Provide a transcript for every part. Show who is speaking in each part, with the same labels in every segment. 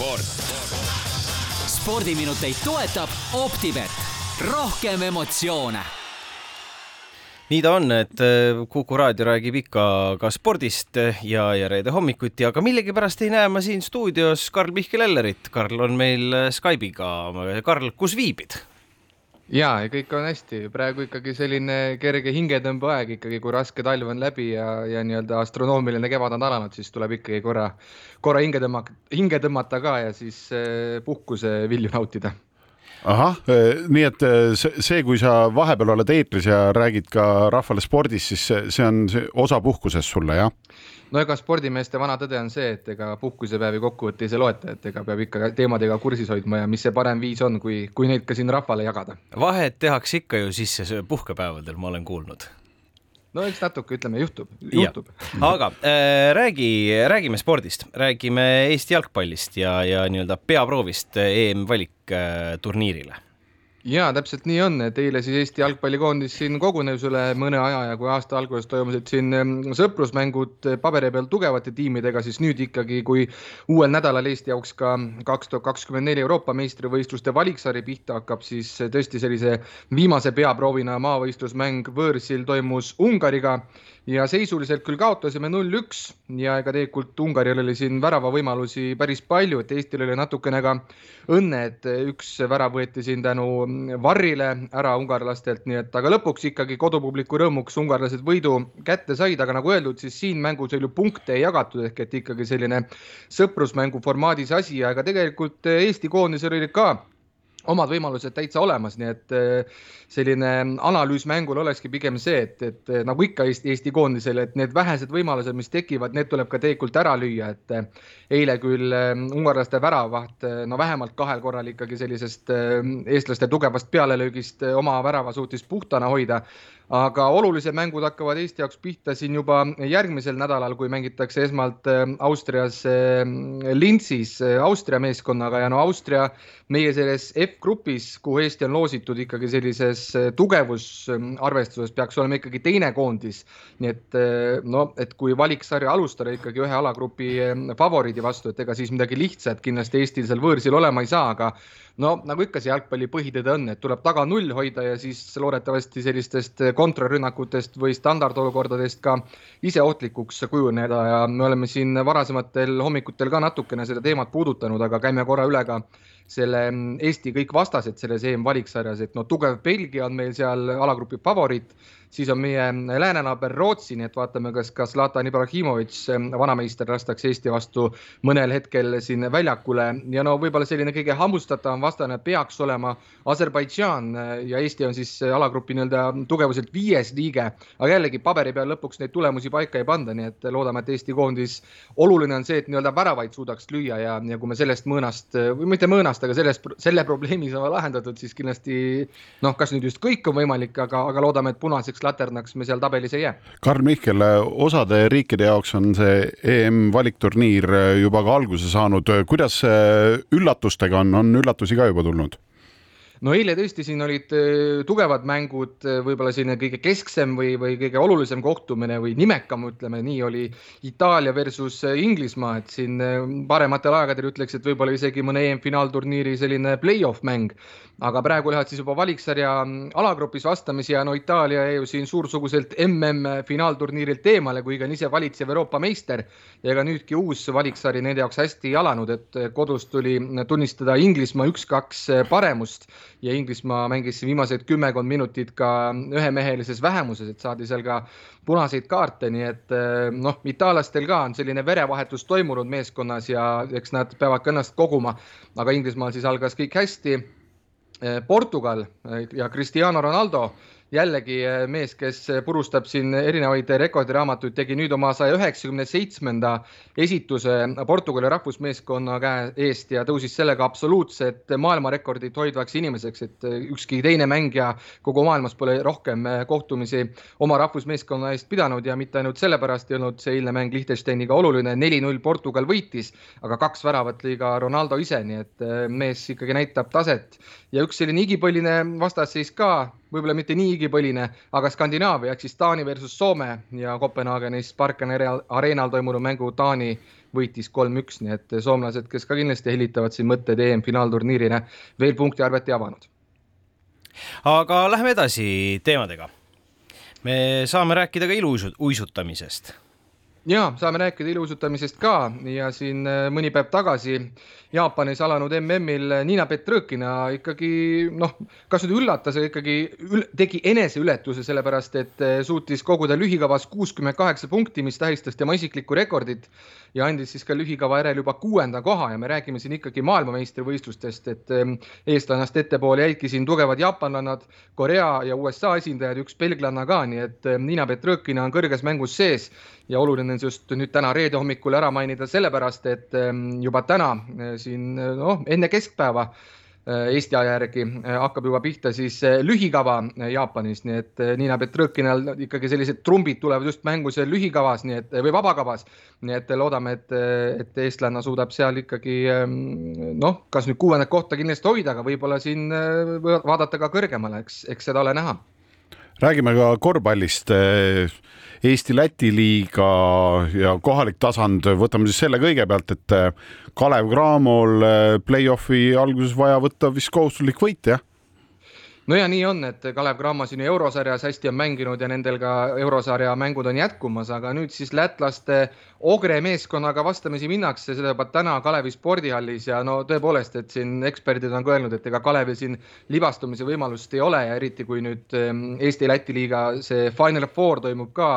Speaker 1: sport.
Speaker 2: spordiminuteid toetab Optibet, rohkem emotsioone
Speaker 3: nii ta on, et äh, Kuku raadio räägib ikka ka spordist ja, ja reede hommikuti, aga millegipärast ei näe ma siin stuudios Karl Mihkel Ellerit. Karl on meil äh, Skype'iga. Karl, kus viibid?
Speaker 4: Ja, ja kõik on hästi, praegu ikkagi selline kerge hingetõmbeaeg ikkagi, kui raske talv on läbi ja, ja nii-öelda astronoomiline kevad on alanud, siis tuleb ikkagi korra, korra hinge tõmmata, hinge tõmmata ka ja siis eh, puhkuse vilju nautida
Speaker 5: ahah, eh, nii et eh, see, kui sa vahepeal oled eetris ja räägid ka rahvale spordist, siis see, see on see osa puhkusest sulle, jah?
Speaker 4: no ega spordimeeste vana tõde on see, et ega puhkusepäevi kokkuvõttes ei loeta, et ega peab ikka teemadega kursis hoidma ja mis see parem viis on, kui, kui neid ka siin rahvale jagada.
Speaker 3: vahet tehakse ikka ju sisse puhkepäevadel, ma olen kuulnud
Speaker 4: no eks natuke ütleme, juhtub, juhtub.
Speaker 3: aga äh, räägi, räägime spordist, räägime Eesti jalgpallist ja, ja nii-öelda peaproovist EM-valikturniirile äh,
Speaker 4: ja täpselt nii on, et eile siis Eesti jalgpallikoondis siin kogunes üle mõne aja ja kui aasta alguses toimusid siin mm, sõprusmängud paberi peal tugevate tiimidega, siis nüüd ikkagi, kui uuel nädalal Eesti jaoks ka kaks tuhat kakskümmend neli Euroopa meistrivõistluste valiksari pihta hakkab, siis tõesti sellise viimase peaproovina maavõistlusmäng võõrsil toimus Ungariga ja seisuliselt küll kaotasime null-üks ja ega tegelikult Ungaril oli siin väravavõimalusi päris palju, et Eestil oli natukene ka õnne, et üks värav võeti siin tänu Varrile ära ungarlastelt, nii et aga lõpuks ikkagi kodupubliku rõõmuks ungarlased võidu kätte said, aga nagu öeldud, siis siin mängus oli ju punkte ei jagatud ehk et ikkagi selline sõprusmängu formaadis asi, aga tegelikult Eesti koondisel oli ka omad võimalused täitsa olemas, nii et eh, selline analüüs mängul olekski pigem see, et, et eh, nagu ikka Eesti, Eesti koondisel, et need vähesed võimalused, mis tekivad, need tuleb ka tegelikult ära lüüa, et eh, eile küll ungarlaste väravaht no vähemalt kahel korral ikkagi sellisest eestlaste tugevast pealelöögist oma värava suutis puhtana hoida. Aga olulised mängud hakkavad Eesti jaoks pihta siin juba järgmisel nädalal, kui mängitakse esmalt Austrias Linzis Austria meeskonnaga ja no Austria meie selles F-grupis, kuhu Eesti on loositud ikkagi sellises tugevusarvestuses, peaks olema ikkagi teine koondis. nii et no, et kui valiksarja alustada ikkagi ühe alagrupi favoriidi vastu, et ega siis midagi lihtsat kindlasti Eestil seal võõrsil olema ei saa, aga no nagu ikka see jalgpalli põhitõde on, et tuleb taga null hoida ja siis loodetavasti sellistest kontrarünnakutest või standardolukordadest ka ise ohtlikuks kujuneda ja me oleme siin varasematel hommikutel ka natukene seda teemat puudutanud, aga käime korra üle ka selle Eesti kõik vastased selles EM-valiksarjas, et no tugev Belgia on meil seal alagrupi favoriit siis on meie läänenaaber Rootsi, nii et vaatame, kas ka Zlatan Ibrahimovic, vanameister, lastakse Eesti vastu mõnel hetkel siin väljakule. Ja no võib-olla selline kõige hammustatavam vastane peaks olema Aserbaidžaan ja Eesti on siis alagrupi nii-öelda tugevuselt viies liige, aga jällegi paberi peal lõpuks neid tulemusi paika ei panda, nii et loodame, et Eesti koondis, oluline on see, et nii-öelda väravaid suudaks lüüa ja, ja kui me sellest mõõnast või mitte mõõnast, aga sellest, selle probleemi saame lahendatud, siis kindlasti noh, kas nüüd just kõik on võimalik, aga, aga loodame, et punaseks selliseks laternaks me seal tabelis ei jää.
Speaker 5: Karl Mihkel, osade riikide jaoks on see EM-valikturniir juba ka alguse saanud, kuidas üllatustega on, on üllatusi ka juba tulnud?
Speaker 4: No eile tõesti siin olid äh, tugevad mängud, äh, võib-olla selline kõige kesksem või, või kõige olulisem kohtumine või nimekam, ütleme nii, oli Itaalia versus äh, Inglismaa, et siin parematel aegadel ütleks, et võib-olla isegi mõne EM-finaalturniiri selline play-off mäng. aga praegu lähevad siis juba valiksarja mm, alagrupis vastamisi ja no Itaalia jäi ju siin suursuguselt MM-finaalturniirilt eemale, kuigi on ise valitsev Euroopa meister. Ja ega nüüdki uus valiksari nende jaoks hästi jalanud, et kodus tuli tunnistada Inglismaa üks-kaks paremust ja Inglismaa mängis viimased kümmekond minutit ka ühemehelises vähemuses, et saadi seal ka punaseid kaarte, nii et eh, noh, itaallastel ka on selline verevahetus toimunud meeskonnas ja eks nad peavad ka ennast koguma, aga Inglismaal siis algas kõik hästi. Eh, Portugal eh, ja Cristiano Ronaldo jällegi eh, mees, kes purustab siin erinevaid rekordiraamatuid, tegi nüüd oma saja üheksakümne seitsmenda esituse Portugali rahvusmeeskonna käe eest ja tõusis sellega absoluutset maailmarekordit hoidvaks inimeseks, et ükski teine mängija kogu maailmas pole rohkem kohtumisi oma rahvusmeeskonna eest pidanud ja mitte ainult sellepärast ei olnud see eilne mäng Liechtensteiniga oluline, neli-null Portugal võitis, aga kaks väravat lõi ka Ronaldo ise, nii et mees ikkagi näitab taset. ja üks selline igipõline vastasseis ka võib-olla mitte nii igipõline, aga Skandinaavia ehk siis Taani versus Soome ja Kopenhaagenis Parken Arenal toimunud mängu Taani võitis kolm-üks, nii et soomlased, kes ka kindlasti hellitavad siin mõtteid EM-finaalturniirile, veel punktiarvet ei avanud.
Speaker 3: aga lähme edasi teemadega. me saame rääkida ka iluuisutamisest
Speaker 4: ja saame rääkida iluuisutamisest ka. Ja siin äh, mõni päev tagasi Jaapanis alanud MM-il Niina Petrõkina ikkagi noh, kas nüüd üllatas, aga ikkagi ül tegi eneseületuse, sellepärast et äh, suutis koguda lühikavas kuuskümmend kaheksa punkti, mis tähistas tema isiklikku rekordit ja andis siis ka lühikava järel juba kuuenda koha. Ja me räägime siin ikkagi maailmameistrivõistlustest, et ähm, eestlannast ettepoole jäidki siin tugevad jaapanlannad, Korea ja USA esindajad, üks belglanna ka, nii et ähm, Niina Petrõkina on kõrges mängus sees ja oluline on just nüüd täna reede hommikul ära mainida sellepärast, et ähm, juba täna äh, siin noh, enne keskpäeva äh, Eesti aja järgi hakkab juba pihta siis lühikava Jaapanis, nii et Niina Petrõkinal ikkagi sellised trumbid tulevad just mängu seal lühikavas, nii et või vabakavas. nii et loodame, et, et eestlanna suudab seal ikkagi noh, kas nüüd kuuendat kohta kindlasti hoida, aga võib-olla siin vaadata ka kõrgemale, eks, eks seda ole näha.
Speaker 5: räägime ka korvpallist Eesti-Läti liiga ja kohalik tasand, võtame siis selle kõigepealt, et äh, Kalev Cramol äh, play-off'i alguses vaja võtta vist kohustuslik võit, jah?
Speaker 4: No ja nii on, et Kalev Cramo siin eurosarjas hästi on mänginud ja nendel ka eurosarja mängud on jätkumas, aga nüüd siis lätlaste Ogre meeskonnaga vastamisi minnakse, seda juba täna Kalevi spordihallis ja no tõepoolest, et siin eksperdid on ka öelnud, et ega Kalevil siin libastumise võimalust ei ole ja eriti kui nüüd ehm, Eesti-Läti liiga see Final Four toimub ka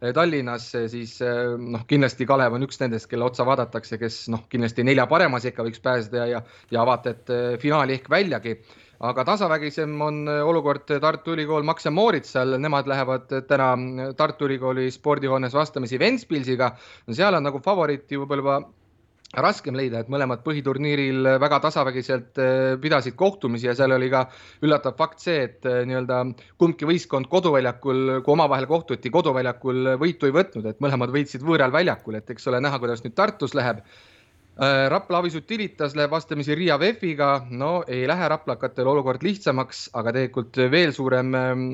Speaker 4: eh, Tallinnas, siis eh, noh, kindlasti Kalev on üks nendest, kelle otsa vaadatakse, kes noh, kindlasti nelja parema sekka võiks pääseda ja, ja vaata, et eh, finaali ehk väljagi aga tasavägisem on äh, olukord Tartu Ülikool Max ja Mooritsal, nemad lähevad täna Tartu Ülikooli spordihoones vastamisi Ventspilsiga. seal on nagu favoriiti võib-olla juba raskem leida, et mõlemad põhiturniiril väga tasavägiselt äh, pidasid kohtumisi ja seal oli ka üllatav fakt see, et äh, nii-öelda kumbki võistkond koduväljakul, kui omavahel kohtuti, koduväljakul võitu ei võtnud, et mõlemad võitsid võõral väljakul, et eks ole näha, kuidas nüüd Tartus läheb. Äh, Rapla Avis Utilitas läheb vastamisi Riia VEF-iga, no ei lähe raplakatel olukord lihtsamaks, aga tegelikult veel suurem ähm,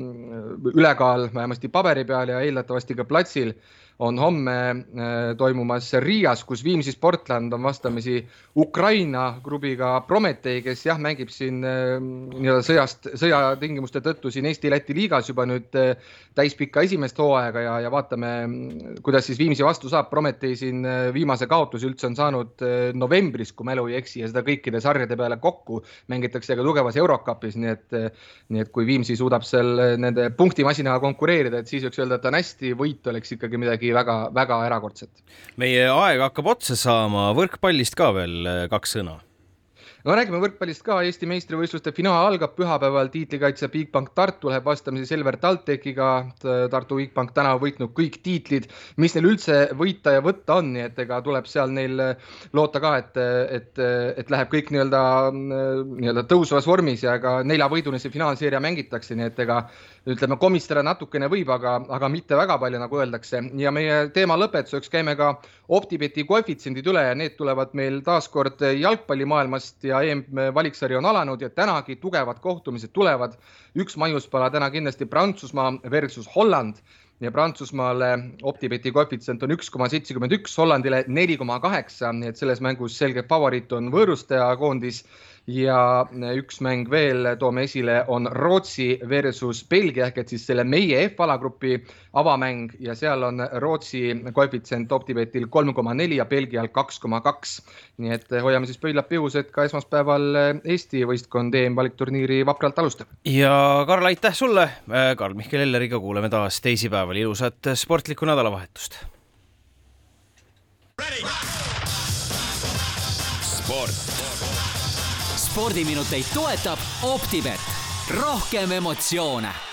Speaker 4: ülekaal vähemasti paberi peal ja eeldatavasti ka platsil on homme äh, toimumas Riias, kus Viimsi Sportland on vastamisi Ukraina klubiga Prometee, kes jah, mängib siin äh, nii-öelda sõjast, sõjatingimuste tõttu siin Eesti-Läti liigas juba nüüd äh, täispikka esimest hooaega ja, ja vaatame, kuidas siis Viimsi vastu saab. Prometee siin viimase kaotuse üldse on saanud novembris, kui mälu ei eksi ja seda kõikide sarjade peale kokku mängitakse ka tugevas Eurocupis, nii et, nii et kui Viimsi suudab seal nende punktimasinaga konkureerida, et siis võiks öelda, et on hästi, võit oleks ikkagi midagi midagi väga-väga erakordset.
Speaker 3: meie aeg hakkab otsa saama, võrkpallist ka veel äh, kaks sõna
Speaker 4: no räägime võrkpallist ka, Eesti meistrivõistluste finaal algab pühapäeval, tiitlikaitsja Bigbank Tartu läheb vastamisi Selver TalTechiga. Tartu Bigbank täna võitnud kõik tiitlid, mis neil üldse võita ja võtta on, nii et ega tuleb seal neil loota ka, et, et, et läheb kõik nii-öelda, nii-öelda tõusvas vormis ja ega neljavõiduni see finaalseeria mängitakse, nii et ega ütleme, komistada natukene võib, aga, aga mitte väga palju, nagu öeldakse. ja meie teema lõpetuseks käime ka OpTibeti koefitsiendid üle ja need tulevad meil taaskord jalgpallimaailmast ja EM-valiksari on alanud ja tänagi tugevad kohtumised tulevad. üks maiuspala täna kindlasti Prantsusmaa versus Holland. Ja Prantsusmaale OpTibeti koefitsient on üks koma seitsekümmend üks, Hollandile neli koma kaheksa, nii et selles mängus selge favoriit on võõrustaja koondis ja üks mäng veel toome esile, on Rootsi versus Belgia ehk et siis selle meie F-alagrupi avamäng ja seal on Rootsi koefitsient OpTibetil kolm koma neli ja Belgial kaks koma kaks. nii et hoiame siis pöidlad pihus, et ka esmaspäeval Eesti võistkond EM-valikturniiri vapralt alustab.
Speaker 3: ja Karl, aitäh sulle. Karl-Mihkel Elleriga kuuleme taas teisipäeval, ilusat sportlikku nädalavahetust.
Speaker 2: sport spordiminuteid toetab Optibet, rohkem emotsioone